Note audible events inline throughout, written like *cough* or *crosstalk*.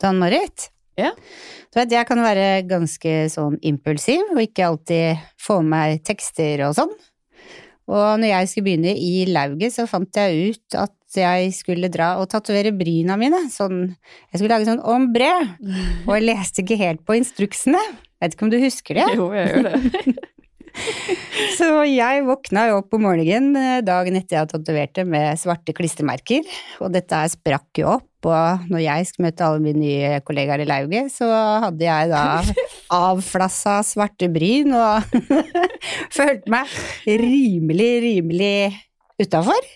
Dan Marit. Ja. Du vet, jeg kan være ganske sånn impulsiv, og ikke alltid få med meg tekster og sånn. Og når jeg skulle begynne i lauget, så fant jeg ut at jeg skulle dra og tatovere bryna mine. Sånn, jeg skulle lage sånn ombre, *laughs* og jeg leste ikke helt på instruksene. Vet ikke om du husker det? Jo, jeg gjør det. *laughs* *laughs* Så jeg våkna jo opp om morgenen eh, dagen etter jeg hadde tatovert med svarte klistremerker, og dette sprakk jo opp, og når jeg skulle møte alle mine nye kollegaer i lauget, så hadde jeg da *laughs* avflassa svarte bryn og *laughs* følte meg rimelig, rimelig utafor.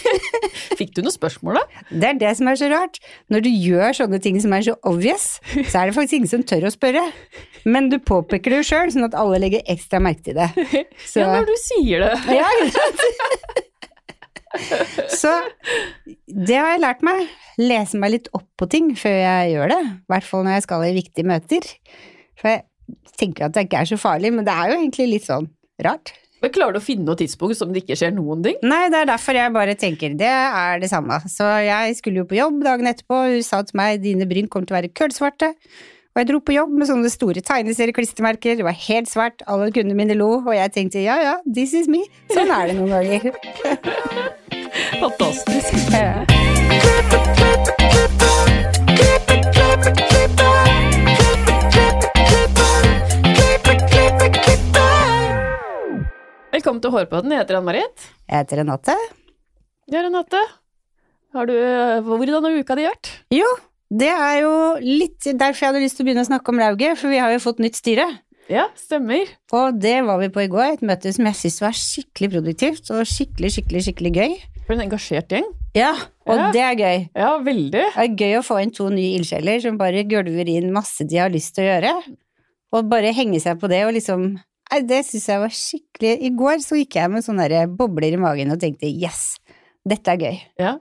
*laughs* Fikk du noen spørsmål, da? Det er det som er så rart. Når du gjør sånne ting som er så obvious, så er det faktisk ingen som tør å spørre. Men du påpeker det jo sjøl, sånn at alle legger ekstra merke til det. Så, *laughs* Ja, når du sier det. *laughs* ja, ikke? Så det har jeg lært meg. Lese meg litt opp på ting før jeg gjør det. I hvert fall når jeg skal i viktige møter. For jeg tenker at det ikke er så farlig, men det er jo egentlig litt sånn rart. Men Klarer du å finne noe tidspunkt som det ikke skjer noen ting? Nei, det er derfor jeg bare tenker det er det samme. Så jeg skulle jo på jobb dagen etterpå, hun sa til meg dine bryn kommer til å være kullsvarte. Og jeg dro på jobb med sånne store tegneserieklistremerker, det var helt svart, alle kundene mine lo, og jeg tenkte ja ja, this is me. Sånn er det noen ganger. Fantastisk. Ja. Velkommen til Hårpodden. Jeg heter Ann-Marit. Jeg heter Renate. Ja, Renate. Har du, eh, hvordan har uka di vært? Jo, det er jo litt derfor jeg hadde lyst til å begynne å snakke om lauget, for vi har jo fått nytt styre. Ja, stemmer. Og det var vi på i går, et møte som jeg syns var skikkelig produktivt og skikkelig, skikkelig, skikkelig gøy. For en engasjert gjeng. Ja, og Ja. det er gøy. Ja, veldig. Det er gøy å få inn to nye ildsjeler som bare gulver inn masse de har lyst til å gjøre, og bare henge seg på det og liksom det syns jeg var skikkelig I går så gikk jeg med sånne bobler i magen og tenkte yes, dette er gøy. Ja.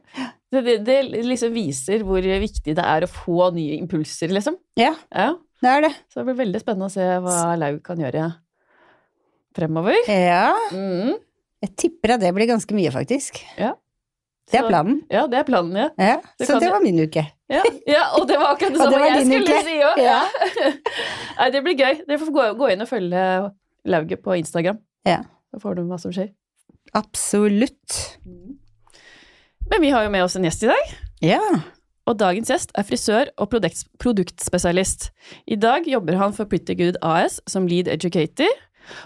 Det, det, det liksom viser hvor viktig det er å få nye impulser, liksom. Ja, Ja. det er det. Så det blir veldig spennende å se hva Laug kan gjøre fremover. Ja, Mm. jeg tipper at det blir ganske mye, faktisk. Ja. Det er planen. Ja, det er planen, ja. Ja, så kan det var min uke. Ja, ja og det var akkurat det *laughs* samme jeg skulle uke. si òg. Ja. *laughs* Nei, det blir gøy. Dere får gå, gå inn og følge Lauget på Instagram. Ja. Da får du hva som skjer. Absolutt. Men vi har jo med oss en gjest i dag. Ja. Og dagens gjest er frisør og produkt, produktspesialist. I dag jobber han for Pretty Good AS som lead educator,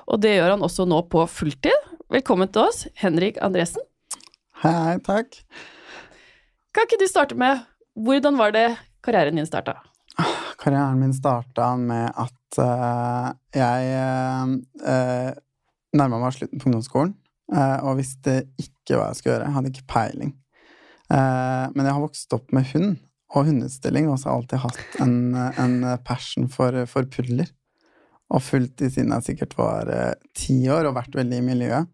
og det gjør han også nå på fulltid. Velkommen til oss, Henrik Andresen. Hei, takk. Kan ikke du starte med hvordan var det karrieren din starta? Karrieren min starta med at eh, jeg uh, nærma meg slutten på ungdomsskolen uh, og visste ikke hva jeg skulle gjøre. Jeg hadde ikke peiling. Uh, men jeg har vokst opp med hund og hundeutstilling, og så har jeg alltid hatt en, en passion for, for pudler. Og fulgt de siden jeg sikkert var eh, ti år, og vært veldig i miljøet.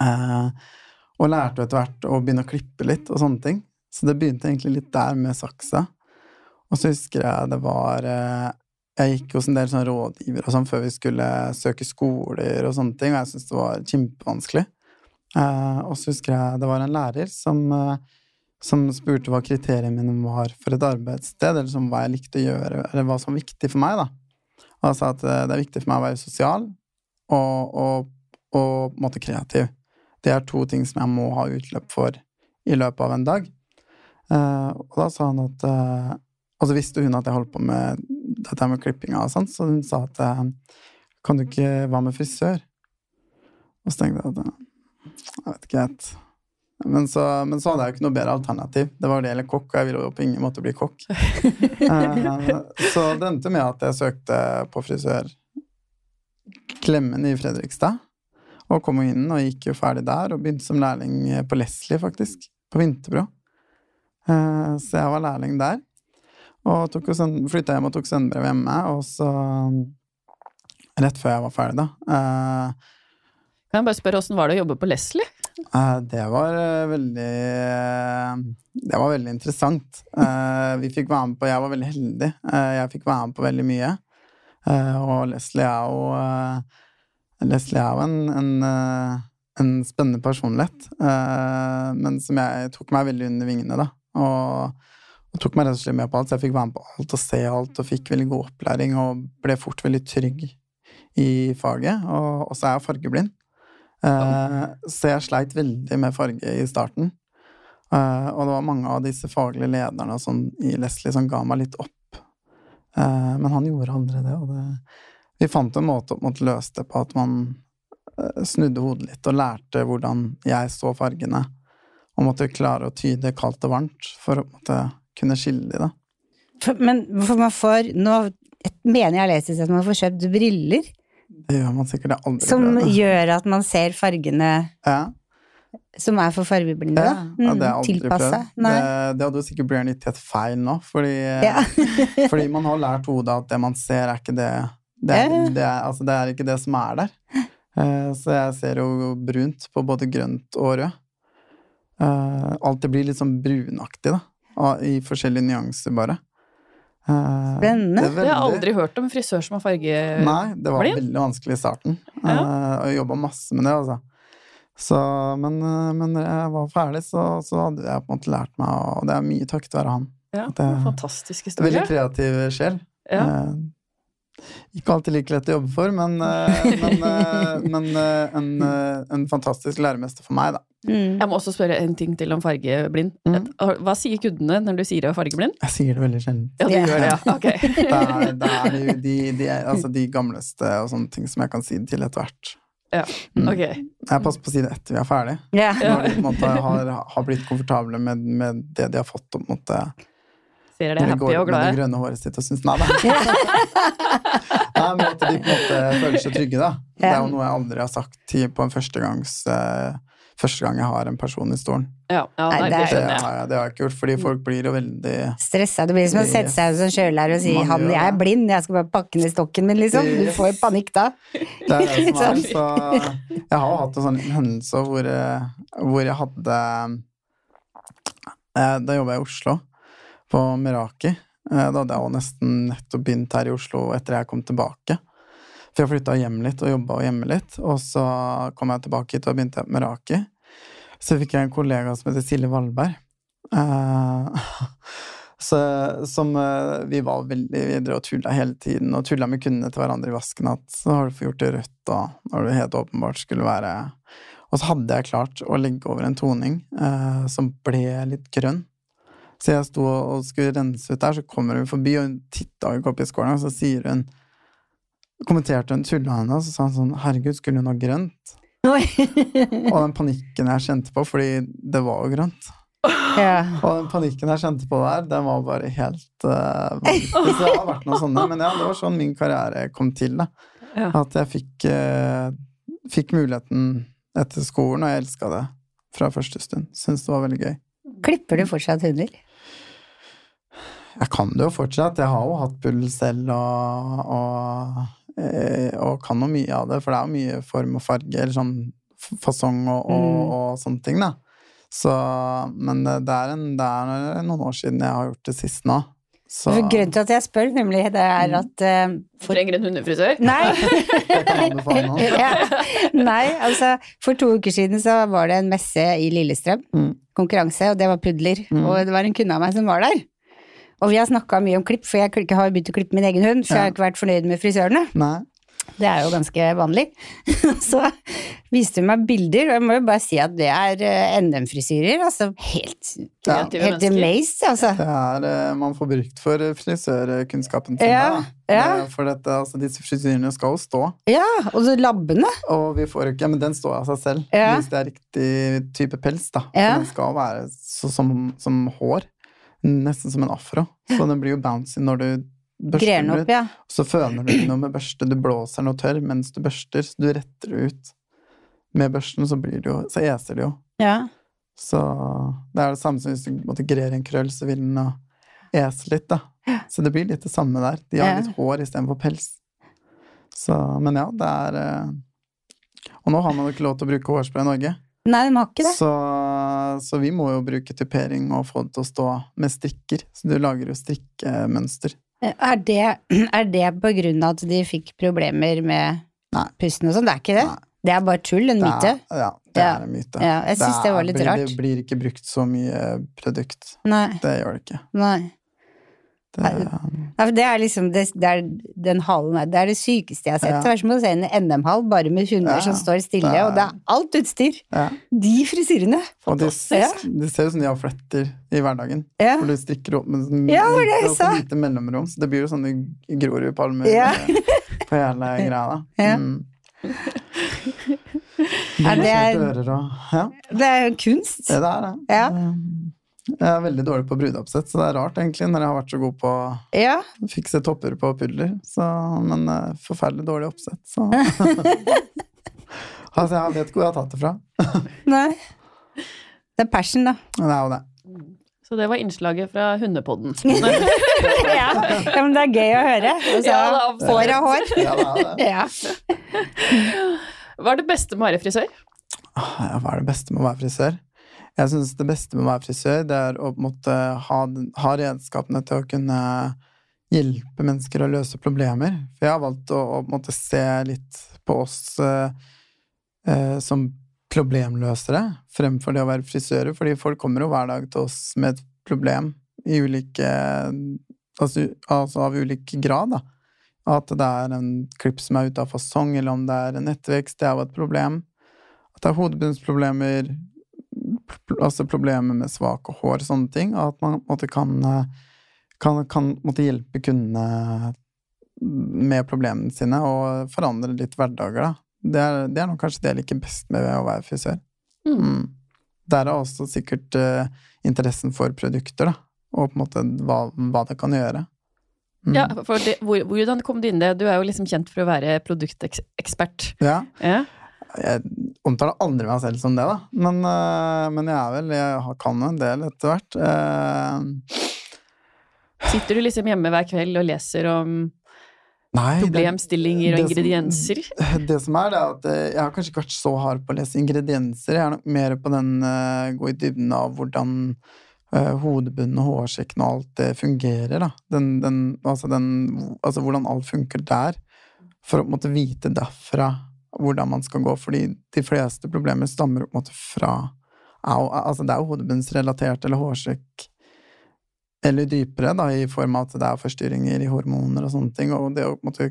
Eh, og lærte etter hvert å begynne å klippe litt og sånne ting. Så det begynte egentlig litt der med saksa. Og så husker jeg det var eh, Jeg gikk hos en del sånn rådgivere sånn før vi skulle søke skoler og sånne ting, og jeg syntes det var kjempevanskelig. Eh, og så husker jeg det var en lærer som, eh, som spurte hva kriteriene mine var for et arbeidssted, eller som hva jeg likte å gjøre, eller hva som var viktig for meg, da. Og jeg sa at eh, det er viktig for meg å være sosial og, og, og på en måte kreativ. Det er to ting som jeg må ha utløp for i løpet av en dag. Eh, og da sa han at eh, Og så visste hun at jeg holdt på med dette med klippinga og sånn, så hun sa at eh, kan du ikke Hva med frisør? Og så tenkte jeg at eh, jeg vet ikke helt. Men så, men så hadde jeg jo ikke noe bedre alternativ. Det var det eller kokk, og jeg ville jo på ingen måte bli kokk. *laughs* Eh, så det endte med at jeg søkte på frisør Klemmen i Fredrikstad. Og kom inn og gikk jo ferdig der, og begynte som lærling på Leslie, faktisk. På Vinterbro. Så jeg var lærling der. Og flytta hjem og tok svennebrev hjemme, og så Rett før jeg var ferdig, da. eh, Kan jeg bare spørre åssen var det å jobbe på Leslie? Eh, Det var eh, veldig eh, Det var veldig interessant. Eh, Vi fikk være med på Jeg var veldig heldig. Eh, Jeg fikk være med på veldig mye. Og Leslie er jo Leslie er jo en, en, en spennende personlighet, men som jeg tok meg veldig under vingene, da. Og, Og tok meg rett og slett med på alt, så jeg fikk være med på alt og se alt, og fikk veldig god opplæring og ble fort veldig trygg i faget. Og, og så er jeg fargeblind. Eh, så jeg sleit veldig med farge i starten. Eh, og det var mange av disse faglige lederne sånn, i Leslie som ga meg litt opp. Eh, men han gjorde aldri det, og det Vi fant en måte å løse det på, at man eh, snudde hodet litt og lærte hvordan jeg så fargene, og måtte klare å tyde kaldt og varmt for å måtte kunne skille de, da. For, men for man får Nå mener jeg har lest at man får kjøpt briller Det gjør man sikkert aldri. som prøvd, gjør at man ser fargene ja. som er for fargeblinde, Ja, ja, det har jeg aldri Tilpasse. prøvd. Det, det hadde jo sikkert blitt litt helt feil nå, fordi, Ja. *laughs* fordi man har lært hodet at det man ser, er ikke det det er, det er, altså det er ikke det som er der. Eh, så jeg ser jo brunt på både grønt og rød. Uh, alt det blir litt sånn brunaktig, da. I forskjellige nyanser, bare. Eh, Spennende. det er Det har jeg aldri hørt om en frisør som har farge... Nei, det var veldig vanskelig i starten. Ja. Eh, jeg jobba masse med det, altså. Så, men, eh, men når jeg var ferdig, så, så hadde jeg på en måte lært meg, og det er mye takket være han. Ja, Det- fantastisk historie. Veldig kreativ sjel. Ja. Ikke alltid like lett å jobbe for, men, eh, men, eh, men eh, en, en fantastisk læremester for meg, da. Mm. Jeg må også spørre en ting til om fargeblind. Mm. Hva sier kundene når du sier du er fargeblind? Jeg sier det veldig sjelden. Ja, du yeah. gjør det, ja. Ok. *laughs* Det er, det er jo de, de, altså de gamleste og sånne ting som jeg kan si til etter hvert. Ja, Mm. ok. Jeg passer på å si det etter vi er ferdig. Yeah. Når de på en måte har, har blitt komfortable med, med det de har fått. På en måte, Når dere de går og med det grønne håret sitt og syns Nei da. *laughs* Nei, men at de på en måte føler seg trygge, da. Det er jo noe jeg aldri har sagt til, på en førstegangs uh, Første gang jeg har en person i stolen. Ja, ja Nei, det det er- Det har jeg, det har jeg ikke gjort, fordi folk blir jo veldig Stressa. Det blir som å sette seg som kjølelærer og si 'han, jeg er blind, jeg skal bare pakke ned stokken min', liksom. Du får jo panikk da. Det er det som *laughs* er. Sånn. Så jeg har hatt en sånn hendelse hvor, eh, hvor jeg hadde eh, Da jobba jeg i Oslo, på Meraki. Eh, Da hadde jeg jo nesten nettopp begynt her i Oslo etter jeg kom tilbake. For jeg flytta hjem litt og jobba hjemme litt, og så kom jeg tilbake hit og begynte jeg på Meraki. Så fikk jeg en kollega som heter Silje Valberg. Eh, *laughs* så, som eh, Vi var veldig videre og tulla hele tiden, og tulla med kundene til hverandre i vasken at så har du fått gjort det rødt, da, når det helt åpenbart skulle være Og så hadde jeg klart å legge over en toning eh, som ble litt grønn. Så jeg sto og skulle rense ut der, så kommer hun forbi, og hun titta ikke opp i skåla, og så sier hun Kommenterte hun tulla henne, og så sa hun sånn Herregud, skulle hun ha grønt? Og den panikken jeg kjente på, fordi det var jo grønt. Yeah. Og den panikken jeg kjente på der, den var bare helt uh. Så det har vært noe sånne, men ja, det var sånn min karriere kom til. da. Ja. At jeg fikk, uh, fikk muligheten etter skolen, og jeg elska det fra første stund. Syns det var veldig gøy. Klipper du fortsatt hunder? Jeg kan det jo fortsatt. Jeg har jo hatt puls selv og, og, eh, og kan jo mye av det, for det er jo mye form og farge, eller sånn fasong og, og, Mm. og sånne ting, da. Så, men det er, en, det er noen år siden jeg har gjort det sist nå. Så For Grunnen til at jeg spør, nemlig, det er Mm. at uh, for... en en hundefrisør? Nei! *laughs* *laughs* ja. Nei, altså for to uker siden så var det en messe i Lillestrøm, Mm. konkurranse, og det var pudler. Mm. Og det var en kunde av meg som var der. Og vi har snakka mye om klipp, for jeg har jo begynt å klippe min egen hund, for jeg har ikke vært fornøyd med frisørene. Nei. Det er jo ganske vanlig. *laughs* så viste hun meg bilder, og jeg må jo bare si at det er eh, NM-frisyrer. Altså helt, Ja. Helt amazed, altså. Det er, eh, man får brukt for frisørkunnskapen sin. Ja, da. ja. For dette, altså, disse frisyrene skal jo stå, Ja, og så labbene. og vi får ikke, ja, men den står av seg selv. Ja. Hvis det er riktig type pels, da. Ja. For den skal være så, som, som hår. Nesten som en afro. Så den blir jo bouncy når du børster den den ut. ja. Så føner du ikke noe med børste, du blåser noe tørr mens du børster, så du retter det ut. Med børsten så blir det jo, så eser det jo. ja. Så det er det samme som hvis du måtte grer en krøll, så vil den ese litt, da. Så det blir litt det samme der. De har litt hår istedenfor pels. Så, men ja, det er eh, Og nå har man jo ikke lov til å bruke hårspray i Norge, Nei, de har ikke det. så, så vi må jo bruke tupering og få det til å stå med strikker. Så du lager jo strikkemønster. Er det, *clears throat* er det på grunn av at de fikk problemer med Nei. pusten og sånn? Det er ikke det? Nei. Det er bare tull, en Det myte. er, ja, det er en myte. Ja, jeg syns det var litt blir, rart. Det blir ikke brukt så mye produkt. Nei, Det gjør det ikke. nei. Det, Nei, det er liksom det, det er den halen her. Det er det sykeste jeg har sett. Ja. Det er som å se en NM-hall bare med hunder Ja, som står stille, det er- og det er alt utstyr. ja. De frisyrene. Og de, de ser ut som de har fletter i hverdagen. For du strikker opp med sånn Ja, det er så lite mellomrom. Så det blir jo sånne Grorudpalmer Ja. på hele *laughs* greia. Ja. Mm. Ja, det er- Det er kunst. det er det. Ja. Jeg er veldig dårlig på brudeoppsett, så det er rart egentlig, når jeg har vært så god på å Ja. fikse topper på puller. Så, men uh, forferdelig dårlig oppsett, så *laughs* Altså, jeg vet ikke hvor jeg har tatt det fra. *laughs* Nei. Det er passion, da. Det er jo det. Så det var innslaget fra Hundepodden. *laughs* Ja. ja, men det er gøy å høre. Altså, Ja, hår av hår. Ja, det er det. Hva er det beste med å være frisør? Ah, Ja, hva er det beste med å være frisør? Jeg syns det beste med å være frisør, det er å på en måte ha, ha redskapene til å kunne hjelpe mennesker å løse problemer. For jeg har valgt å, å måte se litt på oss eh, eh, som problemløsere fremfor det å være frisører, fordi folk kommer jo hver dag til oss med et problem i ulike Altså, altså av ulik grad, da. At det er en klipp som er ute av fasong, eller om det er en ettervekst, det er jo et problem. At det er hodebunnsproblemer, altså problemer med svake hår, og sånne ting. Og at man en måte kan, eh, kan, kan måtte hjelpe kundene med problemene sine, og forandre litt hverdager, da. Det er, det er nok kanskje det jeg liker best med å være frisør. Mm. Mm. Der er også sikkert uh, interessen for produkter, da. Og på en måte hva, hva det kan gjøre. Mm. Ja, for det, hvor, hvordan kom du inn det? Du er jo liksom kjent for å være produktekspert. ja. Ja. Jeg omtaler aldri meg selv som det, da. Men, eh, men jeg er vel Jeg kan en del etter hvert. Eh, Sitter du liksom hjemme hver kveld og leser om nei, problemstillinger og det som- ingredienser? *laughs* Det som er, det er at eh, jeg har kanskje ikke vært så hard på å lese ingredienser. Jeg er nok mer på den uh, gå i dybden av hvordan uh, hodebunnen og hårsekken og alt det fungerer. Da. Den, den, altså, den, altså hvordan alt funker der. For å måte vite derfra hvordan man skal gå. Fordi de fleste problemer stammer på en måte fra altså Det er jo hodebunnsrelatert eller hårsekk eller dypere, da, i form av at det er forstyrringer i hormoner og sånne ting. Og det å på en måte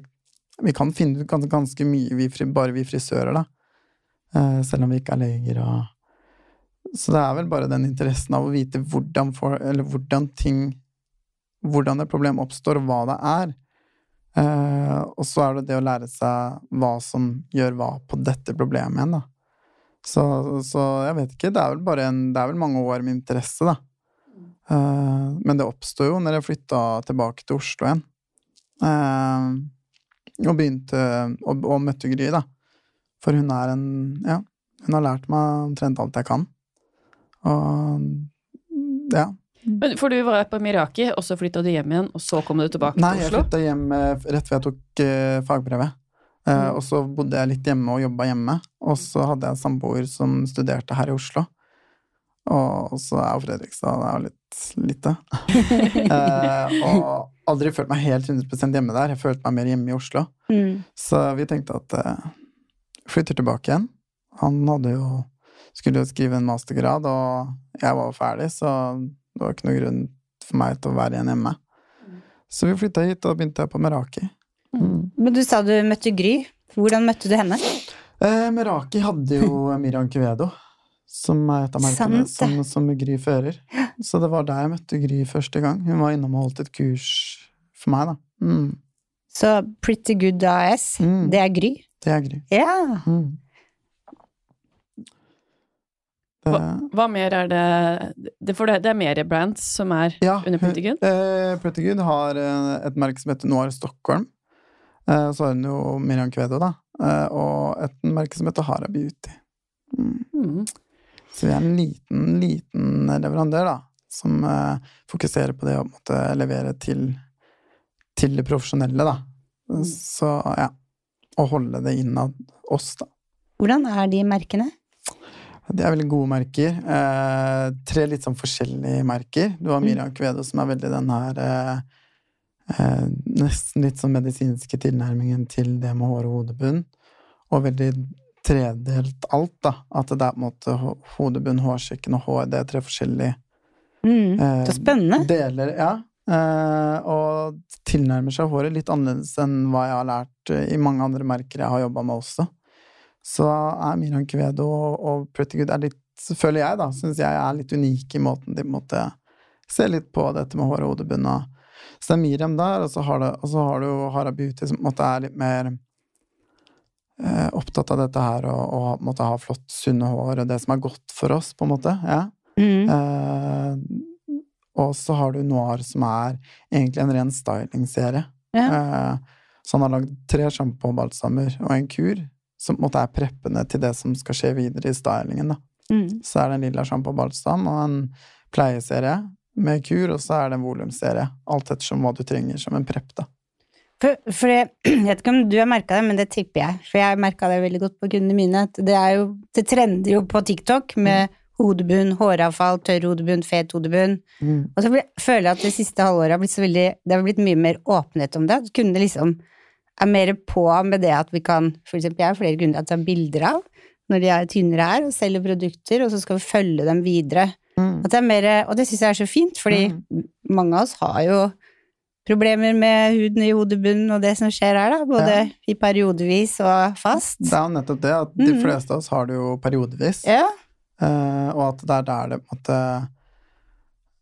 Vi kan finne ut gans- ganske mye, vi, bare vi frisører, da. Eh, selv om vi ikke er leger og Så det er vel bare den interessen av å vite hvordan, for, hvordan ting Hvordan et problem oppstår, og hva det er. Eh, og så er det det å lære seg hva som gjør hva på dette problemet igjen, da. Så, så jeg vet ikke. Det er vel bare en, det er vel mange år med interesse, da. Eh, men det oppsto jo når jeg flytta tilbake til Oslo igjen. Eh, og begynte og, og møtte Gry, da. For hun er en Ja, hun har lært meg omtrent alt jeg kan. Og ja. Men, for du var på Miraki, og så flytta du hjem igjen, og så kom du tilbake Nei, til jeg Oslo? flytta hjem eh, rett før jeg tok uh, fagbrevet. Uh, Mm. Og så bodde jeg litt hjemme og jobba hjemme. Og så hadde jeg en samboer som studerte her i Oslo. Og så er jo Fredrikstad det er jo litt lite. uh, *laughs* og aldri følt meg helt 100% hjemme der. Jeg følte meg mer hjemme i Oslo. Mm. Så vi tenkte at uh, flytter tilbake igjen. Han hadde jo skulle jo skrive en mastergrad, og jeg var jo ferdig, så det var ikke noe grunn for meg til å være igjen hjemme. Så vi flytta hit, og da begynte jeg på Meraki. Mm. Men du sa du møtte Gry. Hvordan møtte du henne? Eh, Meraki hadde jo *laughs* Miriam Kvedo, som er et av merkene som, som Gry fører. Så det var der jeg møtte Gry første gang. Hun var innom og holdt et kurs for meg, da. Mm. Så Pretty Good AS, Mm. det er Gry? Det er Gry. Ja. Mm. Det, Hva mer er det, det For det, det er mer brands som er Ja, under Pretty Good? Eh, Pretty Good har eh, et merke som heter Noir Stockholm. Eh, så har hun jo Miriam Kvedo, da. Eh, og et merke som heter Hara Beauty. Mm. Mm. Så vi er en liten, liten leverandør, da. Som eh, fokuserer på det å måtte levere til, til det profesjonelle, da. Så ja. Å holde det innad oss, da. Hvordan er de merkene? Det er veldig gode merker. Eh, tre litt sånn forskjellige merker. Du har Miriam Kvedo, som er veldig den her eh, eh, Nesten litt sånn medisinske tilnærmingen til det med hår og hodebunn. Og veldig tredelt alt, da. At det er på en måte hodebunn, hårsekken og hår, det er tre forskjellige Mm. eh, Så spennende. deler. Ja. Eh, og tilnærmer seg håret litt annerledes enn hva jeg har lært eh, i mange andre merker jeg har jobba med også. Så er Miran Kvedo og, og Pretty Good er litt, føler jeg, da, syns jeg er litt unike i måten de på en måte ser litt på dette med hår og hodebunn. og Så det er Miriam der, og så har, det, og så har du Hara Beauty som på en måte er litt mer eh, opptatt av dette her og, og på en måte ha flott, sunne hår og det som er godt for oss, på en måte. ja. Mm. Eh, og så har du Noir, som er egentlig en ren stylingserie. Ja. Eh, så han har lagd tre sjampobalsamer og en kur, som på en måte er preppende til det som skal skje videre i stylingen. da. Mm. Så er det en lilla sjampobalsam og en pleieserie med kur, og så er det en volumserie. Alt ettersom hva du trenger som en prepp, da. For, for jeg, *clears throat* jeg vet ikke om du har merka det, men det tipper jeg. For jeg merka det veldig godt på kundene mine. At det er jo Det trender jo på TikTok med hodebunn, håravfall, tørr hodebunn, fet hodebunn. Og så føler jeg at det siste halvåret har blitt så veldig Det har blitt mye mer åpenhet om det. Kundene liksom er mer på med det at vi kan For eksempel jeg har flere kunder jeg tar bilder av når de er tynnere her, og selger produkter, og så skal vi følge dem videre. Mm. At det er mer, og det syns jeg er så fint, fordi mange av oss har jo problemer med huden i hodebunnen og det som skjer her, da. Både Ja. i periodevis og fast. Det er jo nettopp det, at de Mhm. fleste av oss har det jo periodevis. Ja. Eh, og at det er der det måte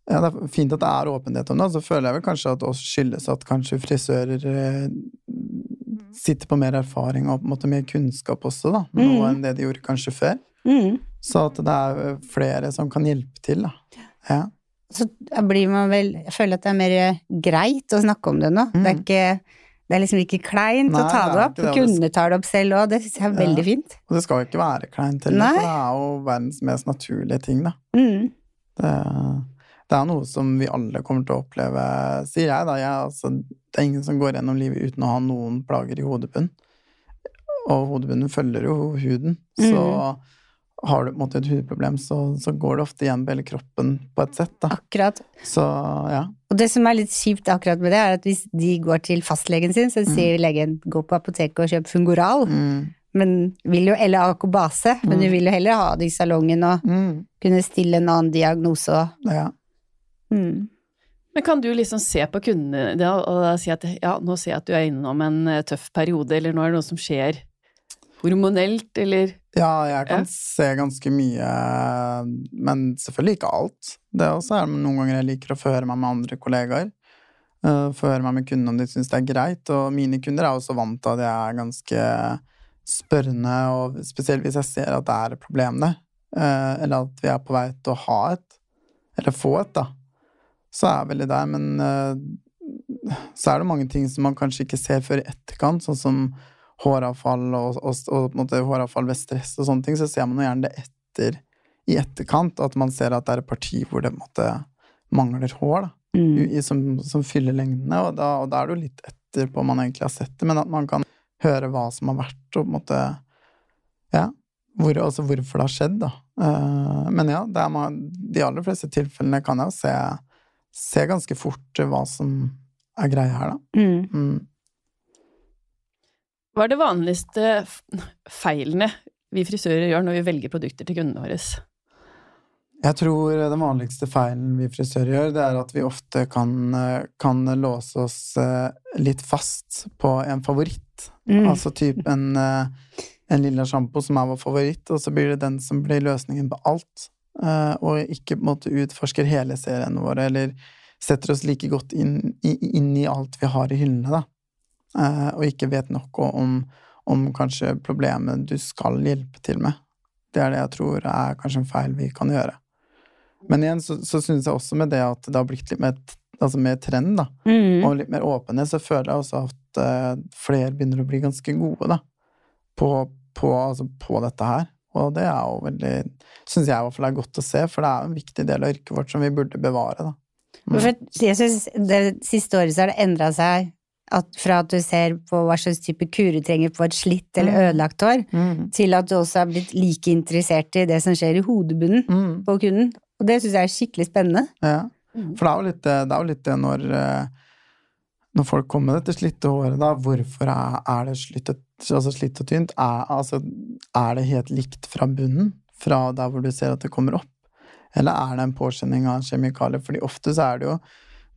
Ja, det er fint at det er åpenhet om det, så føler jeg vel kanskje at det også skyldes at kanskje frisører eh, sitter på mer erfaring og på en måte mer kunnskap også, da, nå Mhm. enn det de gjorde kanskje før. Mm. Så at det er flere som kan hjelpe til, da. Ja. Så blir man vel Jeg føler at det er mer greit å snakke om det nå. Det er Mhm. ikke det er liksom ikke kleint å ta det opp. det, og Kundene tar det opp selv òg, det syns jeg er Ja. veldig fint. Og det skal jo ikke være kleint heller, Nei. for det er jo verdens mest naturlige ting, da. Mm. Det, det er noe som vi alle kommer til å oppleve, sier jeg da. Jeg, altså, det er ingen som går gjennom livet uten å ha noen plager i hodebunnen. Og hodebunnen følger jo huden. Så har du på en måte et hudproblem, så, så går det ofte igjen på hele kroppen på et sett. Da. Akkurat. Så ja. Og det som er litt kjipt akkurat med det, er at hvis de går til fastlegen sin, så sier legen gå på apoteket og kjøp Fungoral, Mm, men vil jo, eller Akobase, men Mm. du vil jo heller ha det i salongen og mm, kunne stille en annen diagnose ja. Mm. Men kan du liksom se på kundene dine og si at ja, nå ser jeg at du er innom en eh, tøff periode, eller nå er det noe som skjer hormonelt, eller Ja, jeg kan Ja. se ganske mye, men selvfølgelig ikke alt. Det også er noen ganger jeg liker å føre meg med andre kollegaer. Uh, Føre meg med kundene om de syns det er greit, og mine kunder er også vant til at jeg er ganske spørrende, og spesielt hvis jeg ser at det er et problem der, uh, eller at vi er på vei til å ha et, eller få et, da, så er jeg veldig der, men uh, så er det mange ting som man kanskje ikke ser før i etterkant, sånn som håravfall og, og, og måte, håravfall ved stress og sånne ting, så ser man jo gjerne det etter i etterkant, at man ser at det er et parti hvor det måte mangler hår, da, Mm. i, som, som fyller lengdene, og da, og da er det jo litt etterpå man egentlig har sett det, men at man kan høre hva som har vært, og på en måte Ja, hvor, altså hvorfor det har skjedd, da. Uh, men ja, det er man, de aller fleste tilfellene kan jeg jo se, se ganske fort hva som er greia her, da. Mm. Mm. Hva er det vanligste feilene vi frisører gjør når vi velger produkter til kundene våre? Jeg tror den vanligste feilen vi frisører gjør, det er at vi ofte kan, eh, kan låse oss eh, litt fast på en favoritt. Mm. Altså typ en, eh, en lilla sjampo som er vår favoritt, og så blir det den som blir løsningen på alt. Eh, Og ikke på en måte utforsker hele seriene våre, eller setter oss like godt inn, i- inn i alt vi har i hyllene, da. Eh, Og ikke vet nok om, om kanskje problemet du skal hjelpe til med. Det er det jeg tror er kanskje en feil vi kan gjøre. Men igjen så, så syns jeg også med det at det har blitt litt mer, altså mer trend, da, Mm. og litt mer åpenhet, så føler jeg også at uh, flere begynner å bli ganske gode, da, på, på, altså, på dette her. Og det er jo veldig Syns jeg i hvert fall er godt å se, for det er en viktig del av yrket vårt som vi burde bevare, da. Mm. Jeg synes det siste året så har det endra seg at fra at du ser på hva slags type kur du trenger på et slitt eller Mm. ødelagt hår, Mm. til at du også er blitt like interessert i det som skjer i hodebunnen Mm. på kunden. Og det syns jeg er skikkelig spennende. Ja. Mm. For det er jo litt det, det, er jo litt det når eh, når folk kommer med dette slitte håret, da, hvorfor er, er det slitt, altså slitt og tynt? Er, altså, er det helt likt fra bunnen, fra der hvor du ser at det kommer opp? Eller er det en påkjenning av kjemikalier? Fordi ofte så er det jo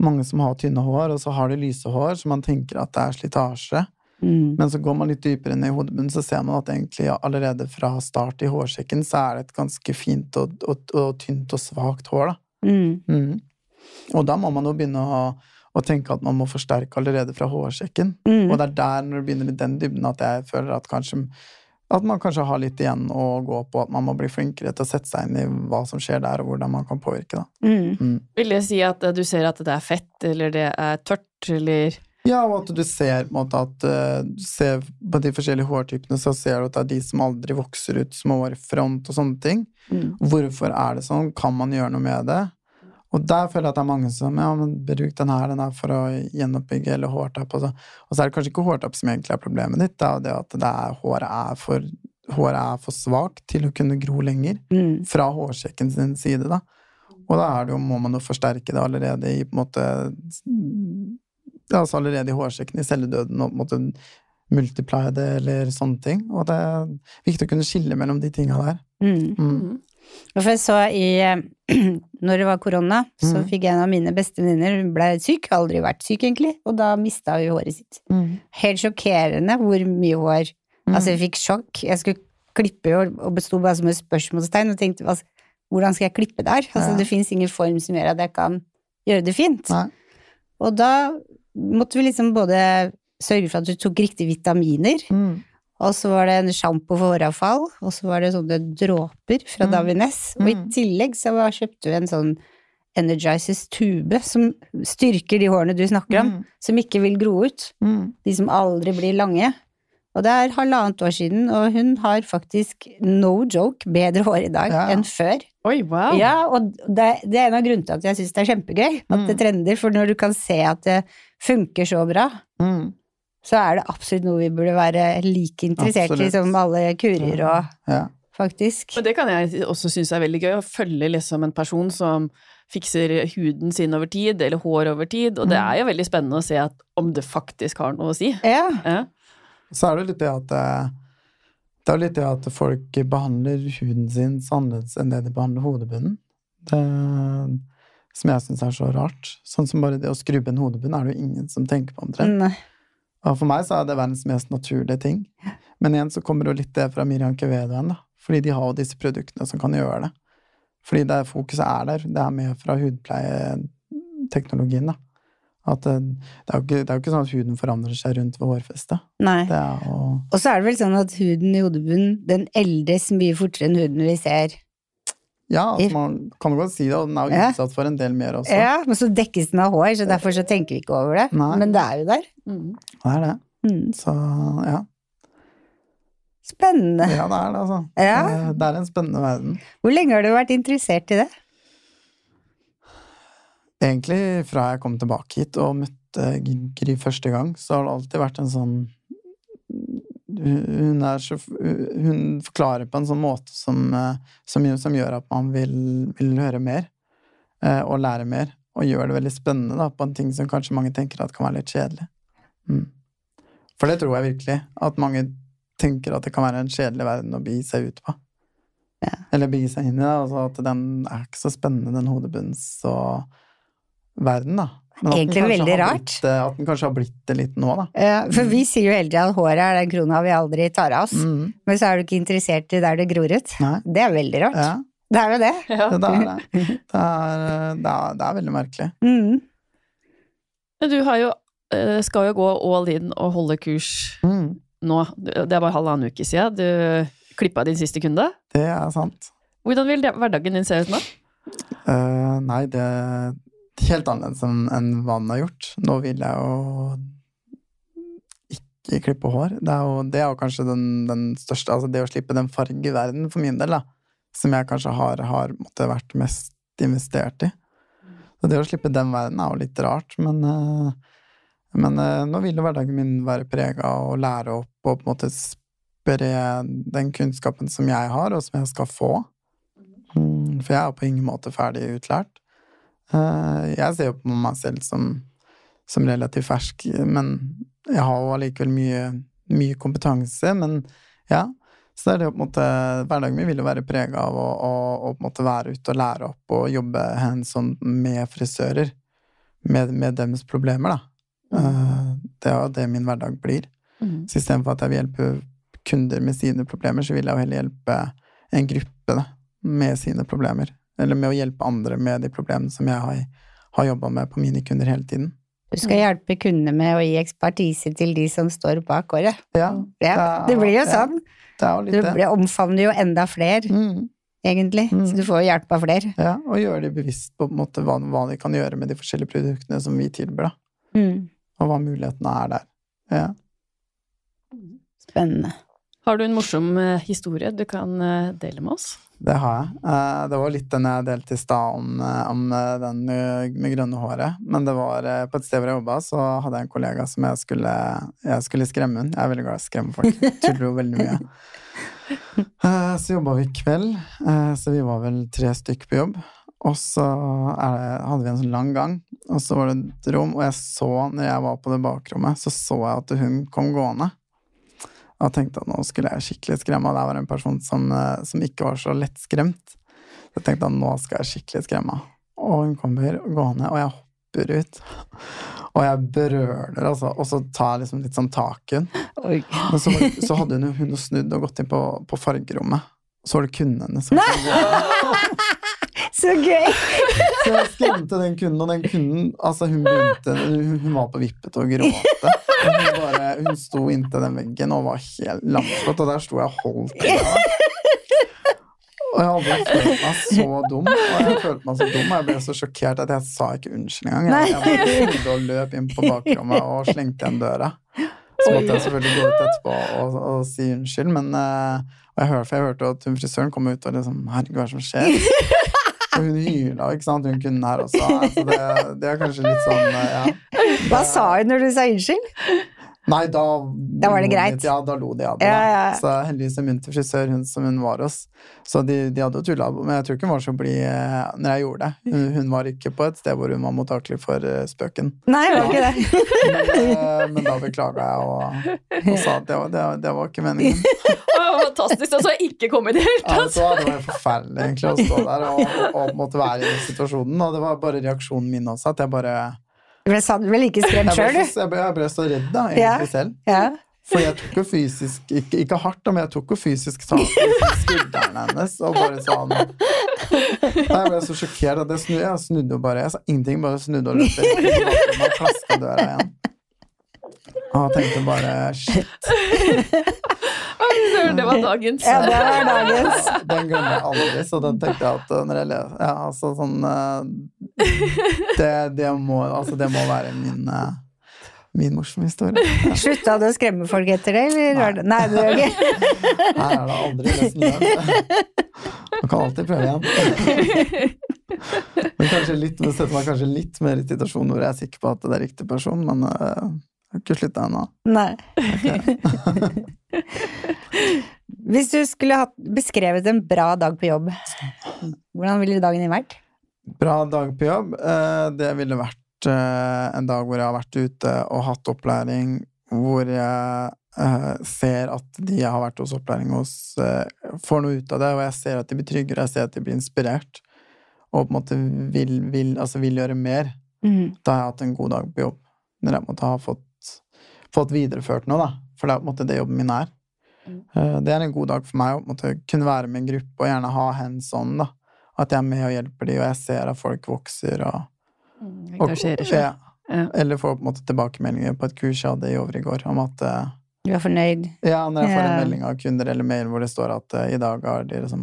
mange som har tynne hår, og så har de lyse hår, så man tenker at det er slitasje. Mm. Men så går man litt dypere ned i hodebunnen, så ser man at egentlig allerede fra start i hårsekken så er det et ganske fint og, og, og tynt og svakt hår, da. Mm. Mm. Og da må man jo begynne å, å tenke at man må forsterke allerede fra hårsekken. Mm. Og det er der, når det begynner i den dybden, at jeg føler at kanskje at man kanskje har litt igjen å gå på, at man må bli flinkere til å sette seg inn i hva som skjer der, og hvordan man kan påvirke. da. Mm. Mm. Vil det si at eh, du ser at det er fett, eller det er tørt, eller Ja, og at du ser på måte at uh, du ser på de forskjellige hårtypene, så ser du at det er de som aldri vokser ut små front og sånne ting. Mm. Hvorfor er det sånn? Kan man gjøre noe med det? Og der føler jeg at det er mange som ja, men bruk den her, den her for å gjenoppbygge eller hårtapp. Og så, og så er det kanskje ikke hårtapp som egentlig er problemet ditt, det er jo det at det er, håret, er for, håret er for svakt til å kunne gro lenger Mm. fra hårsekken sin side, da. Og da er det jo, må man jo forsterke det allerede i på en måte Altså allerede i hårsekken, i celledøden, og på en måte multiply det, eller sånne ting. Og det er viktig å kunne skille mellom de tinga der. Mm. Mm. For jeg så i *clears throat* Når det var korona, så Mm. fikk en av mine beste venninner Hun ble syk, aldri vært syk egentlig, og da mista hun håret sitt. Helt sjokkerende hvor mye hår Mm. Altså, jeg fikk sjokk. Jeg skulle klippe hår, og besto bare som et spørsmålstegn og tenkte altså, hvordan skal jeg klippe der? Altså, Ja. det fins ingen form som gjør at jeg kan gjøre det fint. Ja. Og da måtte vi liksom både sørge for at du tok riktige vitaminer, Mm. Og så var det en sjampo for håravfall, og så var det sånne dråper fra Mm. Davines. Og i Mm. tillegg så kjøpte vi en sånn Energizes tube som styrker de hårene du snakker om, Mm. som ikke vil gro ut. Mm. De som aldri blir lange. Og det er halvannet år siden, og hun har faktisk, no joke, bedre hår i dag Ja. enn før. Oi, wow! Ja, og det, det er en av grunnene til at jeg syns det er kjempegøy at Mm. det trender, for når du kan se at det funker så bra, Mm. Så er det absolutt noe vi burde være like interessert i som alle kurer og Ja. faktisk. Men det kan jeg også synes er veldig gøy, å følge liksom en person som fikser huden sin over tid, eller hår over tid, og det Mm. er jo veldig spennende å se at om det faktisk har noe å si. Ja. Ja. Så er det litt det at eh, Det er litt det at folk behandler huden sin så annerledes enn det de behandler hodebunnen. Det, som jeg syns er så rart. Sånn som bare det å skrubbe en hodebunn er det jo ingen som tenker på omtrent. Nei. Og for meg så er det verdens mest naturlige ting. Men igjen så kommer det jo litt det fra Miriam Quevedo igjen, da. Fordi de har jo disse produktene som kan gjøre det. Fordi det fokuset er der. Det er med fra hudpleieteknologien, da. At det, det, er ikke, det er jo ikke sånn at huden forandrer seg rundt ved hårfestet. Nei. Jo Og så er det vel sånn at huden i hodebunnen, den eldes mye fortere enn huden vi ser. Ja, altså man kan jo godt si det, og den er jo Ja. utsatt for en del mer også. Ja, men så dekkes den av hår, så derfor så tenker vi ikke over det. Nei. Men det er jo der. Mm. Det er det. Mm. Så ja. Spennende. ja, det er det, altså. Ja. Det, det er en spennende verden. Hvor lenge har du vært interessert i det? Egentlig fra jeg kom tilbake hit og møtte Gry første gang, så har det alltid vært en sånn hun, så, hun forklarer på en sånn måte som, eh, som, som gjør at man vil, vil høre mer eh, og lære mer, og gjør det veldig spennende da, på en ting som kanskje mange tenker at kan være litt kjedelig. Mm. For det tror jeg virkelig, at mange tenker at det kan være en kjedelig verden å begi seg ut på. Ja. Eller begi seg inn i det, altså at den er ikke så spennende, den hodebunns og verden, da. Men Egentlig veldig rart. Blitt, det- at den kanskje har blitt det litt nå, da. Ja, for vi sier jo hele tida at håret er den krona vi aldri tar av oss. Mm. Men så er du ikke interessert i der det gror ut. Nei. Det er veldig rart. Ja, Det er jo det. *laughs* Ja. det er det. Det er, det er, det er veldig merkelig. Mm. Men Du har jo, eh, skal jo gå all in og holde kurs Mm. nå. Det er bare halvannen uke siden du klippa din siste kunde. Det er sant. Hvordan vil det- hverdagen din se ut nå? Uh, nei, det helt annerledes enn hva den har gjort. Nå vil jeg jo ikke klippe hår. Det er jo, det er jo kanskje den, den største Altså det å slippe den fargeverdenen for min del, da. Som jeg kanskje har, har måtte, vært mest investert i. Så det å slippe den verdenen er jo litt rart, men eh, Men eh, nå vil jo hverdagen min være prega av å lære opp og på en måte spre den kunnskapen som jeg har, og som jeg skal få. Mm, For jeg er på ingen måte ferdig utlært. Eh, Jeg ser jo på meg selv som, som relativt fersk, men jeg har jo allikevel mye, mye kompetanse. Men ja, så er det på en måte Hverdagen min vil jo være prega av å, å, å, på en måte være ute og lære opp og jobbe hands on med frisører. Med, med deres problemer, da. Mm. det er jo det min hverdag blir. Mm. Så istedenfor at jeg vil hjelpe kunder med sine problemer, så vil jeg jo heller hjelpe en gruppe da, med sine problemer. Eller med å hjelpe andre med de problemene som jeg har, har jobba med på mine kunder hele tiden. Du skal hjelpe kundene med å gi ekspertise til de som står bak året. Ja, Ja, det blir jo sånn. det er jo Du litt det. blir- omfavner jo enda flere, Mm, egentlig. Mm. Så du får jo hjelp av flere. ja, og gjøre de bevisst på, på en måte, hva, hva de kan gjøre med de forskjellige produktene som vi tilbyr, da. Mm. Og hva mulighetene er der. Ja. Spennende. Har du en morsom eh, historie du kan eh, dele med oss? Det har jeg. Eh, Det var litt den jeg delte i stad om, om den med, med grønne håret. Men det var på et sted hvor jeg jobba, så hadde jeg en kollega som jeg skulle, jeg skulle skremme. Jeg er veldig glad i å skremme folk. Tuller jo veldig mye. *laughs* Så jobba vi kveld, eh, så vi var vel tre stykk på jobb. Og så det, hadde vi en sånn lang gang, og så var det et rom, og jeg så, når jeg var på det bakrommet, så så jeg at hun kom gående. Og tenkte at nå skulle jeg skikkelig skremme, og det var en person som, eh, som ikke var så lettskremt. Så jeg tenkte at nå skal jeg skikkelig skremme. Og hun kommer gående, og jeg hopper ut. Og jeg brøler, altså. Og så tar jeg liksom litt sånn tak i henne. Men så, så hadde hun, hun snudd og gått inn på, på fargerommet. Så var det kunden hennes. *laughs* Så gøy! Så jeg skremte den kunden, og den kunden altså hun begynte, hun, hun var på vippet og gråte. Hun, bare, hun sto inntil den veggen og var helt lamslått, og der sto jeg og holdt i henne. Og jeg hadde følt meg så dum, og jeg følte meg så dum, og jeg ble så sjokkert at jeg sa ikke unnskyld engang. Jeg, jeg bare snudde og løp inn på bakrommet og slengte igjen døra. Så måtte jeg selvfølgelig gå ut etterpå og, og si unnskyld, men eh, og jeg hørte, for jeg hørte at hun frisøren kom ut og liksom Herregud, hva er det som skjer? Og *laughs* hun hyla, ikke sant, hun kunden her også. Altså det, det er kanskje litt sånn, eh, ja. Hva sa hun når du sa unnskyld? Nei, da Da var det greit. litt, Ja, da lo de av det. Ja, ja. Så heldigvis en munter frisør, hun som hun var hos. Så de, de hadde jo tulla, men jeg tror ikke hun var så blid eh, når jeg gjorde det. Hun, hun var ikke på et sted hvor hun var mottakelig for eh, spøken. Nei, det var ikke det. Men, eh, men da beklaga jeg og, og sa at det var, det, det var ikke meningen. *laughs* Fantastisk! Altså, ikke komme i det hele Ja, tatt! så det var forferdelig egentlig å stå der og, og måtte være i den situasjonen. Og det var bare reaksjonen min også, at jeg bare Du ble, Jeg skremt sjøl, du. så, jeg ble, jeg ble så redd, da, egentlig selv. Ja. For jeg tok jo fysisk Ikke, ikke hardt, men jeg tok jo fysisk tak i skulderen hennes og bare sånn Jeg ble så sjokkert at jeg snudde, jeg snudde jo bare. Jeg sa ingenting, bare snudde og løp inn og klaska døra igjen. Og tenkte bare shit. *laughs* Det var dagens. ja, det var dagens. Den glemmer jeg aldri, så den tenkte jeg at uh, når jeg leser Ja, altså sånn uh, det, det, må, altså, det må være min, uh, min morsomme historie. Slutta du å skremme folk etter det, eller? Nei, det- Nei, det gjør ikke. Her er det aldri learned. Man kan alltid prøve igjen. Men kanskje litt, det setter meg kanskje litt mer i situasjonen hvor jeg er sikker på at det er riktig person, men jeg har ikke slutta ennå. Nei. *laughs* Hvis du skulle hatt beskrevet en bra dag på jobb, hvordan ville dagen din vært? Bra dag på jobb. eh, Det ville vært eh, en dag hvor jeg har vært ute og hatt opplæring, hvor jeg eh, ser at de jeg har vært hos opplæring hos, får noe ut av det, og jeg ser at de blir tryggere, jeg ser at de blir inspirert, og på en måte vil, vil, altså vil gjøre mer. Mm. Da har jeg hatt en god dag på jobb. Når jeg måtte ha fått, fått videreført noe, da. For det er på en måte det jobben min er. Mm. Eh, Det er en god dag for meg å måte kunne være med en gruppe og gjerne ha hands on, da. At jeg er med og hjelper dem, og jeg ser at folk vokser og, og Engasjerer seg. ja. Ja. Eller får på en måte tilbakemeldinger på et kurs jeg hadde i over i går, om at eh, Du er fornøyd? Ja, når jeg får en melding av kunder eller mail hvor det står at eh, i dag har de liksom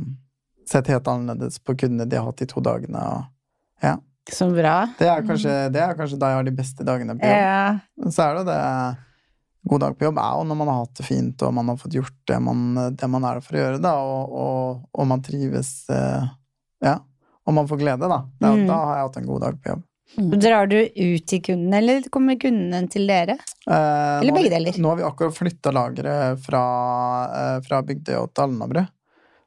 sett helt annerledes på kundene de har hatt de to dagene, og ja. Så bra. Det er kanskje, det er kanskje da jeg har de beste dagene på jobb. Ja. Så er det det God dag på jobb er jo når man har hatt det fint, og man har fått gjort det man, det man er der for å gjøre, da, og, og, og man trives eh, Ja. Og man får glede, da. Da, Mm. da har jeg hatt en god dag på jobb. Drar du ut til kunden, eller kommer kunden til dere? Eh, Eller begge deler. Nå har vi akkurat flytta lageret fra, eh, fra Bygdøy til Alnabru.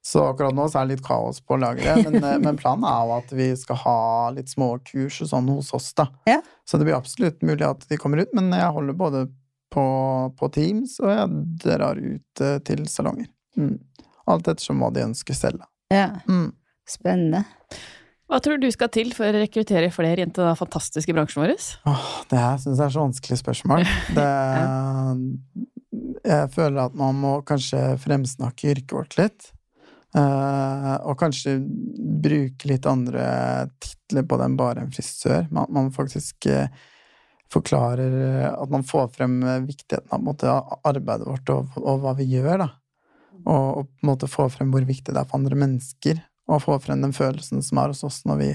Så akkurat nå så er det litt kaos på lageret, men, eh, men planen er jo at vi skal ha litt små kurs og sånn hos oss, da. Ja. Så det blir absolutt mulig at de kommer ut, men jeg holder både på, på Teams, og jeg drar ut eh, til salonger. Mm. Alt ettersom hva de ønsker selv. Ja, Mm. spennende. Hva tror du skal til for å rekruttere flere inn til den fantastiske bransjen vår? Åh, det her syns jeg er så vanskelig spørsmål. *laughs* Det, jeg føler at man må kanskje fremsnakke yrket vårt litt. Eh, og kanskje bruke litt andre titler på det enn bare en frisør. Man, man faktisk eh, forklarer eh, At man får frem viktigheten av måte, arbeidet vårt og, og hva vi gjør. da. Og, og på en måte få frem hvor viktig det er for andre mennesker. Og få frem den følelsen som er hos oss når vi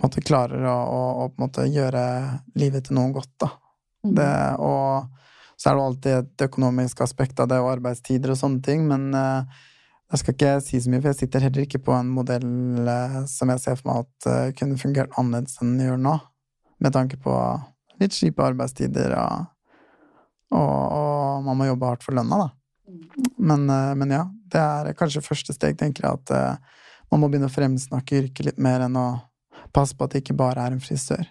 måte klarer å, å, å på en måte gjøre livet til noe godt. da. Det, og så er det alltid et økonomisk aspekt av det, og arbeidstider og sånne ting, men eh, jeg skal ikke si så mye, for jeg sitter heller ikke på en modell eh, som jeg ser for meg at eh, kunne fungert annerledes enn den gjør nå, med tanke på litt kjipe arbeidstider, og, og, og man må jobbe hardt for lønna, da. Men, eh, men ja, det er kanskje første steg, tenker jeg, at eh, man må begynne å fremsnakke yrket litt mer enn å passe på at det ikke bare er en frisør.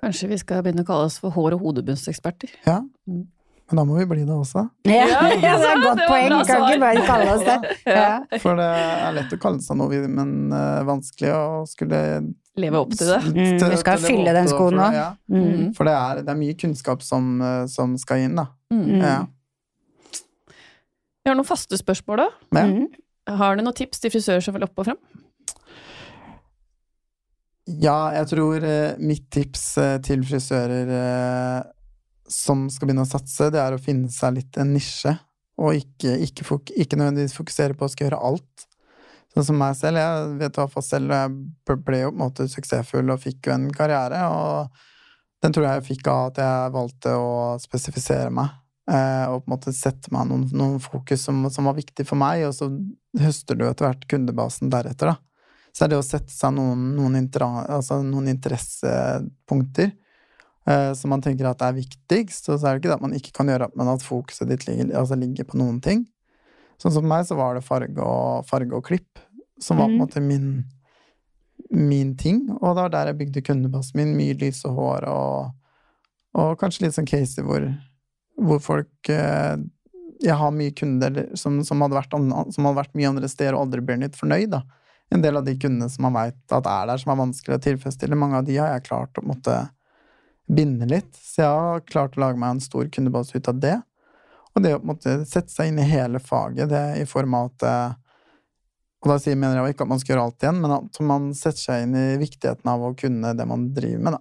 Kanskje vi skal begynne å kalle oss for hår- og hodebunnseksperter? Ja, Mm. Men da må vi bli det også. Ja, Ja, *laughs* det er et godt poeng. Kan ikke bare kalle oss det. *laughs* Ja. For det er lett å kalle seg noe, men eh, vanskelig å skulle Leve opp til det. Mm, vi skal fylle den skoen for nå. det, Ja. Mm. For det er, det er mye kunnskap som, eh, som skal inn, da. Mm. Mm. Ja. Vi har noen faste spørsmål, da. Mm. Har du noen tips til frisører som vil opp og frem? ja, jeg tror eh, mitt tips til frisører som skal begynne å satse, det er å finne seg litt en nisje, og ikke, ikke, ikke nødvendigvis fokusere på å skal gjøre alt. Sånn som meg selv, jeg vet hvert fall selv, og jeg ble jo på en måte suksessfull og fikk jo en karriere, og den tror jeg jeg fikk av at jeg valgte å spesifisere meg, eh, og på en måte sette meg noen, noen fokus som, som var viktig for meg, og så høster du etter hvert kundebasen deretter, da. Så er det å sette seg noen, noen, altså noen interessepunkter som man tenker at er viktigst, og så er det ikke det at man ikke kan gjøre men at fokuset ditt ligger, altså ligger på noen ting. Sånn som for meg så var det farge og, farge og klipp som var på en Mm. måte min, min ting, og det var der jeg bygde kundebasen min, mye lys og hår og, og kanskje litt sånn caser hvor, hvor folk eh, Jeg har mye kunder som, som, hadde vært, som hadde vært mye andre steder og aldri blitt fornøyd, da en del av de kundene som man veit at er der, som er vanskelig å tilfredsstille, mange av de har jeg klart å måtte binde litt. Så jeg har klart å lage meg en stor kundebase ut av det. Og det å på en måte sette seg inn i hele faget, det i form av at eh, Og da sier, mener jeg ikke at man skal gjøre alt igjen, men at man setter seg inn i viktigheten av å kunne det man driver med, da.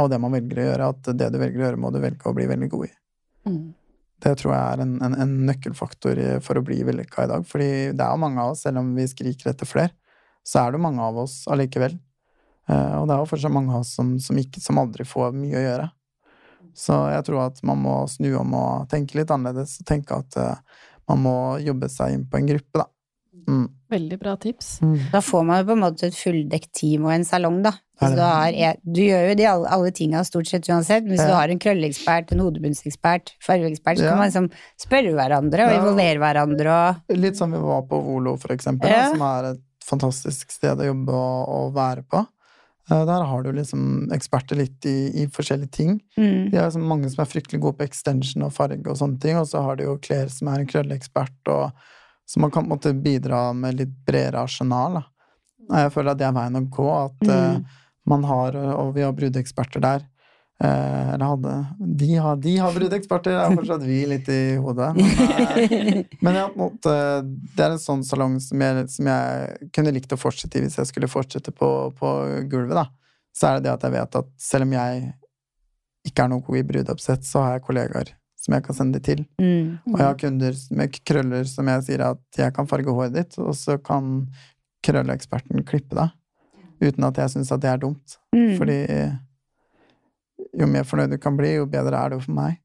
Og det man velger å gjøre, at det du velger å gjøre, må du velge å bli veldig god i. Mm. Det tror jeg er en, en, en nøkkelfaktor for å bli vellykka i dag. Fordi det er jo mange av oss, selv om vi skriker etter flere, så er det mange av oss allikevel. Eh, og det er jo fortsatt mange av oss som, som, ikke, som aldri får mye å gjøre. Så jeg tror at man må snu om og tenke litt annerledes, og tenke at eh, man må jobbe seg inn på en gruppe, da. Mm. Veldig bra tips. Da får man jo på en måte et fulldekt team og en salong, da. Hvis du, har, du gjør jo de alle, alle tinga stort sett uansett, men hvis Ja. du har en krølleekspert, en hodebunnsekspert, fargeekspert, så Ja. kan man liksom spørre hverandre og Ja. involvere hverandre og Litt som vi var på Volo, for eksempel, Ja. da, som er et fantastisk sted å jobbe og, og være på. Eh, Der har du liksom eksperter litt i, i forskjellige ting. mm. De er liksom mange som er fryktelig gode på extension og farge og sånne ting, og så har de jo Claire som er en krølleekspert, og så man kan på en måte bidra med litt bredere arsenal, da. Jeg føler at det er veien å gå, at mm. uh, man har, og vi har brudeeksperter der, eller hadde De har, de har brudeeksperter, det er fortsatt vi litt i hodet. Men, eh, *laughs* men ja, det er en sånn salong som jeg, som jeg kunne likt å fortsette i hvis jeg skulle fortsette på, på gulvet, da. Så er det det at jeg vet at selv om jeg ikke er noe god i brudeoppsett, så har jeg kollegaer som jeg kan sende de til. Mm. Og jeg har kunder med krøller som jeg sier at jeg kan farge håret ditt, og så kan krølleeksperten klippe deg. Uten at jeg syns at det er dumt. Mm. Fordi jo mer fornøyd du kan bli, jo bedre er det jo for meg.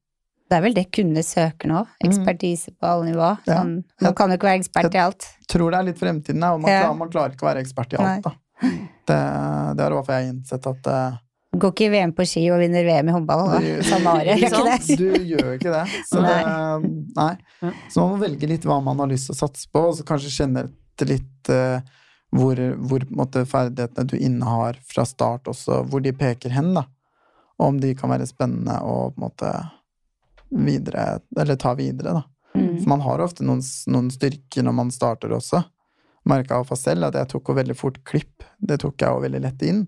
Det er vel det kundene søker nå. Ekspertise på alle nivå. Sånn, Ja. Nå man kan jo ikke være ekspert i alt. Tror det er litt fremtiden, og man, Ja. klarer, man klarer ikke å være ekspert i alt, da. Det, det er i hvert fall jeg innsett at uh, Går ikke i VM på ski og vinner VM i håndball da, Det- samme året, gjør ikke det? Du gjør jo ikke det. Så, det, nei. Så man må velge litt hva man har lyst til å satse på, og så kanskje kjenne etter litt uh, hvor, hvor måte, ferdighetene du innehar fra start også, hvor de peker hen, da. Og om de kan være spennende å på en måte videre, eller ta videre, da. Mm. For man har ofte noen, noen styrker når man starter også. Merka jeg for selv at jeg tok veldig fort klipp. Det tok jeg jo veldig lett inn.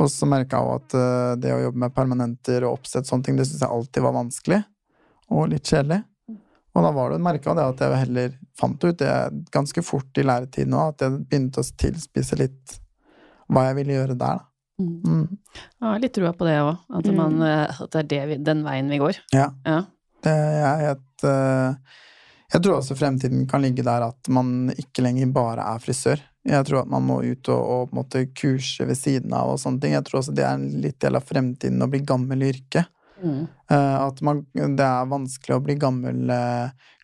Og så merka jeg at eh, det å jobbe med permanenter og oppsett sånne ting, det syns jeg alltid var vanskelig. Og litt kjedelig. Og da var det merka det at jeg heller fant ut det ganske fort i læretiden òg, at jeg begynte å tilspisse litt hva jeg ville gjøre der, da. Mm. Mm. Jeg har litt trua på det òg, at, Mm. eh, at det er det vi, den veien vi går. Ja. Ja. Det er et eh, Jeg tror også fremtiden kan ligge der at man ikke lenger bare er frisør. Jeg tror at man må ut og, og på en måte kurse ved siden av og sånne ting. Jeg tror også det er en litt del av fremtiden å bli gammel i yrket. Mm. Eh, at man, det er vanskelig å bli gammel,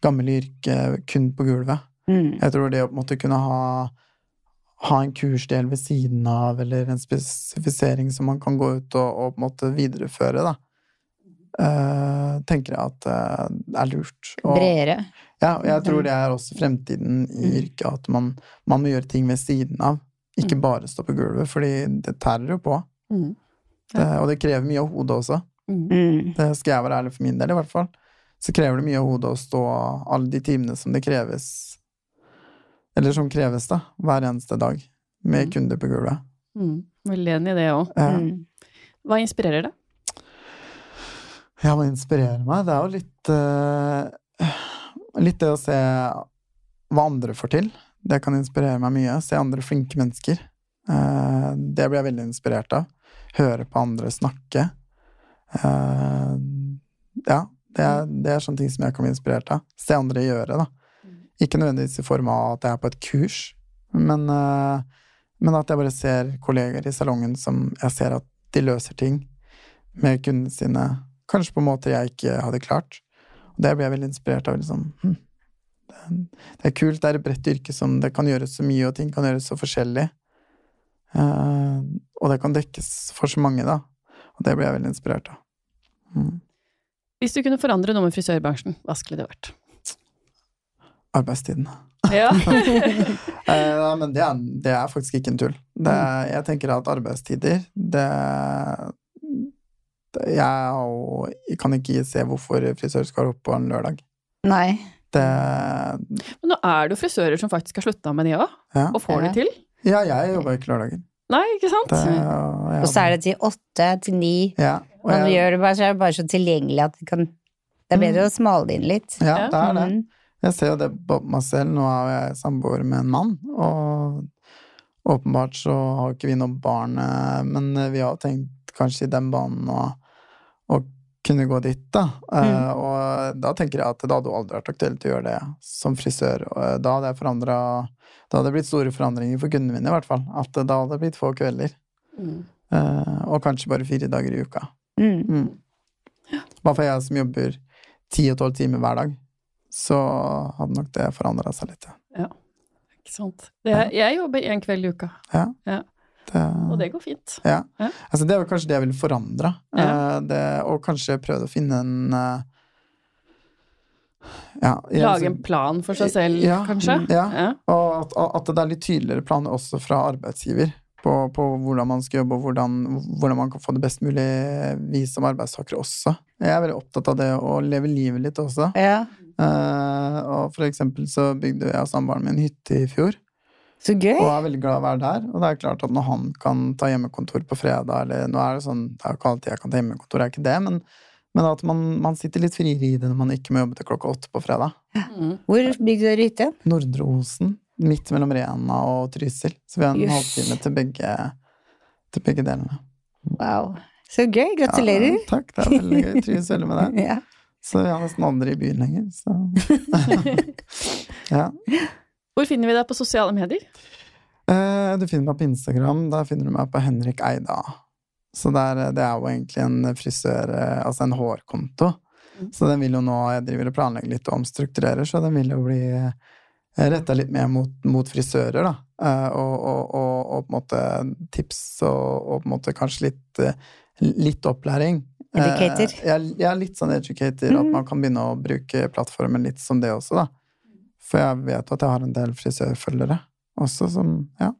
gammel i yrket kun på gulvet. Mm. Jeg tror det å på en måte kunne ha, ha en kursdel ved siden av, eller en spesifisering som man kan gå ut og, og på en måte videreføre, da. Uh, tenker jeg at det er lurt. Og- Bredere. ja, og jeg tror det er også fremtiden i yrket, at man, man må gjøre ting ved siden av. Ikke bare stå på gulvet, fordi det tærer jo på. Mm. Det, og det krever mye av hodet også. Mm. Mm. Det skal jeg være ærlig for min del, i hvert fall. Så krever det mye av hodet å stå alle de timene som det kreves Eller som kreves, da, hver eneste dag. Med Mm. kunder på gulvet. Mm. Veldig enig i det òg. Ja. Mm. Hva inspirerer deg? Ja, hva inspirerer meg? Det er jo litt uh, Litt det å se hva andre får til. Det kan inspirere meg mye. Se andre flinke mennesker. Uh, det blir jeg veldig inspirert av. Høre på andre snakke. Uh, ja, det er, det er sånne ting som jeg kan bli inspirert av. Se andre gjøre, da. Ikke nødvendigvis i form av at jeg er på et kurs, men, eh, men at jeg bare ser kolleger i salongen som jeg ser at de løser ting med kundene sine, kanskje på måter jeg ikke hadde klart. Og det blir jeg veldig inspirert av. Liksom. Hm. Det, er, kult, det er et bredt yrke som det kan gjøres så mye, og ting kan gjøres så forskjellig. Uh, og det kan dekkes for så mange, da. Og det blir jeg veldig inspirert av. Mm. Hvis du kunne forandre noe med frisørbransjen, hva skulle det vært? Arbeidstiden. Ja. *laughs* Eh, men det er, det er faktisk ikke en tull. Det, jeg tenker at arbeidstider, det, det Jeg og, jeg kan ikke se hvorfor frisører skal opp på en lørdag. Nei. Det Men nå er det jo frisører som faktisk har slutta med det òg, Ja, og får det til. ja jeg jobber ikke lørdager. Nei, ikke sant? Det, og Og så er det til åtte, til ni. ja, og Man jeg, gjør det bare, så er det bare så tilgjengelig at det kan Det er bedre å smale det inn litt. ja, det er det. Mm. Jeg ser jo det på meg selv. Nå er jeg samboer med en mann, og åpenbart så har ikke vi noe barn, eh, men vi har tenkt kanskje i den banen å, å kunne gå dit, da. Eh, Og da tenker jeg at det hadde aldri vært aktuelt å gjøre det som frisør. Da hadde jeg forandra Da hadde det blitt store forandringer for kundene mine, i hvert fall. At da hadde det blitt få kvelder. Mm. eh, Og kanskje bare fire dager i uka. Mm. Mm. Bare for jeg som jobber ti og tolv timer hver dag, så hadde nok det forandra seg litt. ja. Ikke sant. Det, jeg jobber én kveld i uka, Ja. Ja. Det, og det går fint. ja. Ja. Altså, det er kanskje det jeg ville forandra. Ja. Eh, og kanskje prøvd å finne en eh, ja, jeg- Lage en plan for seg selv, Ja, kanskje? ja. Ja. Og at, at det er litt tydeligere planer også fra arbeidsgiver på, på hvordan man skal jobbe, og hvordan, hvordan man kan få det best mulig vi som arbeidstakere også. Jeg er veldig opptatt av det å leve livet litt også. Eh, og for eksempel så bygde jeg og samboeren min hytte i fjor, så gøy. og er veldig glad i å være der. Og det er klart at når han kan ta hjemmekontor på fredag, eller nå er det sånn, det er ikke alltid jeg kan ta hjemmekontor, det er ikke det, men, men at man, man sitter litt friere i det når man ikke må jobbe til klokka åtte på fredag. Mm. Hvor bygde dere hytte? Nordre Osen, midt mellom Rena og Trysil. Så vi har en halvtime til begge, til begge delene. Wow. Så gøy. Gratulerer. Ja, takk, det er veldig gøy. Trives veldig med det. *laughs* Ja. Så jeg har nesten andre i byen lenger, så *laughs* Ja. Hvor finner vi deg på sosiale medier? Eh, Du finner meg på Instagram. Der finner du meg på Henrik Eida. Så det er, det er jo egentlig en frisør, eh, altså en hårkonto. Mm. Så den vil jo nå Jeg driver og planlegger litt og omstrukturerer, så den vil jo bli retta litt mer mot, mot frisører, da. Eh, og, og, og, og, på en måte tips og, og på en måte kanskje litt, eh, litt opplæring. Educator. Jeg, jeg er litt sånn educator. At Mm. man kan begynne å bruke plattformen litt som det også, da. For jeg vet at jeg har en del frisørfølgere også som Ja.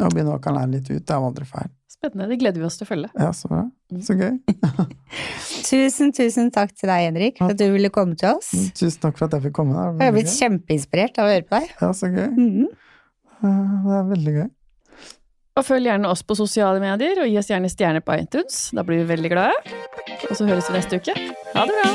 Å begynne å kan lære litt ut, det er jo aldri feil. Spennende. Det gleder vi oss til å følge. Ja, så bra. Så gøy. *laughs* Tusen, tusen takk til deg, Henrik, for at du ville komme til oss. Tusen takk for at jeg fikk komme. Jeg har blitt kjempeinspirert av å høre på deg. Ja, så gøy. Mm Eh, Det er veldig gøy. Og følg gjerne oss på sosiale medier, og gi oss gjerne stjerner på iTunes. Da blir vi veldig glade. Og så høres vi neste uke. Ha det bra!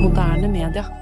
Moderne media.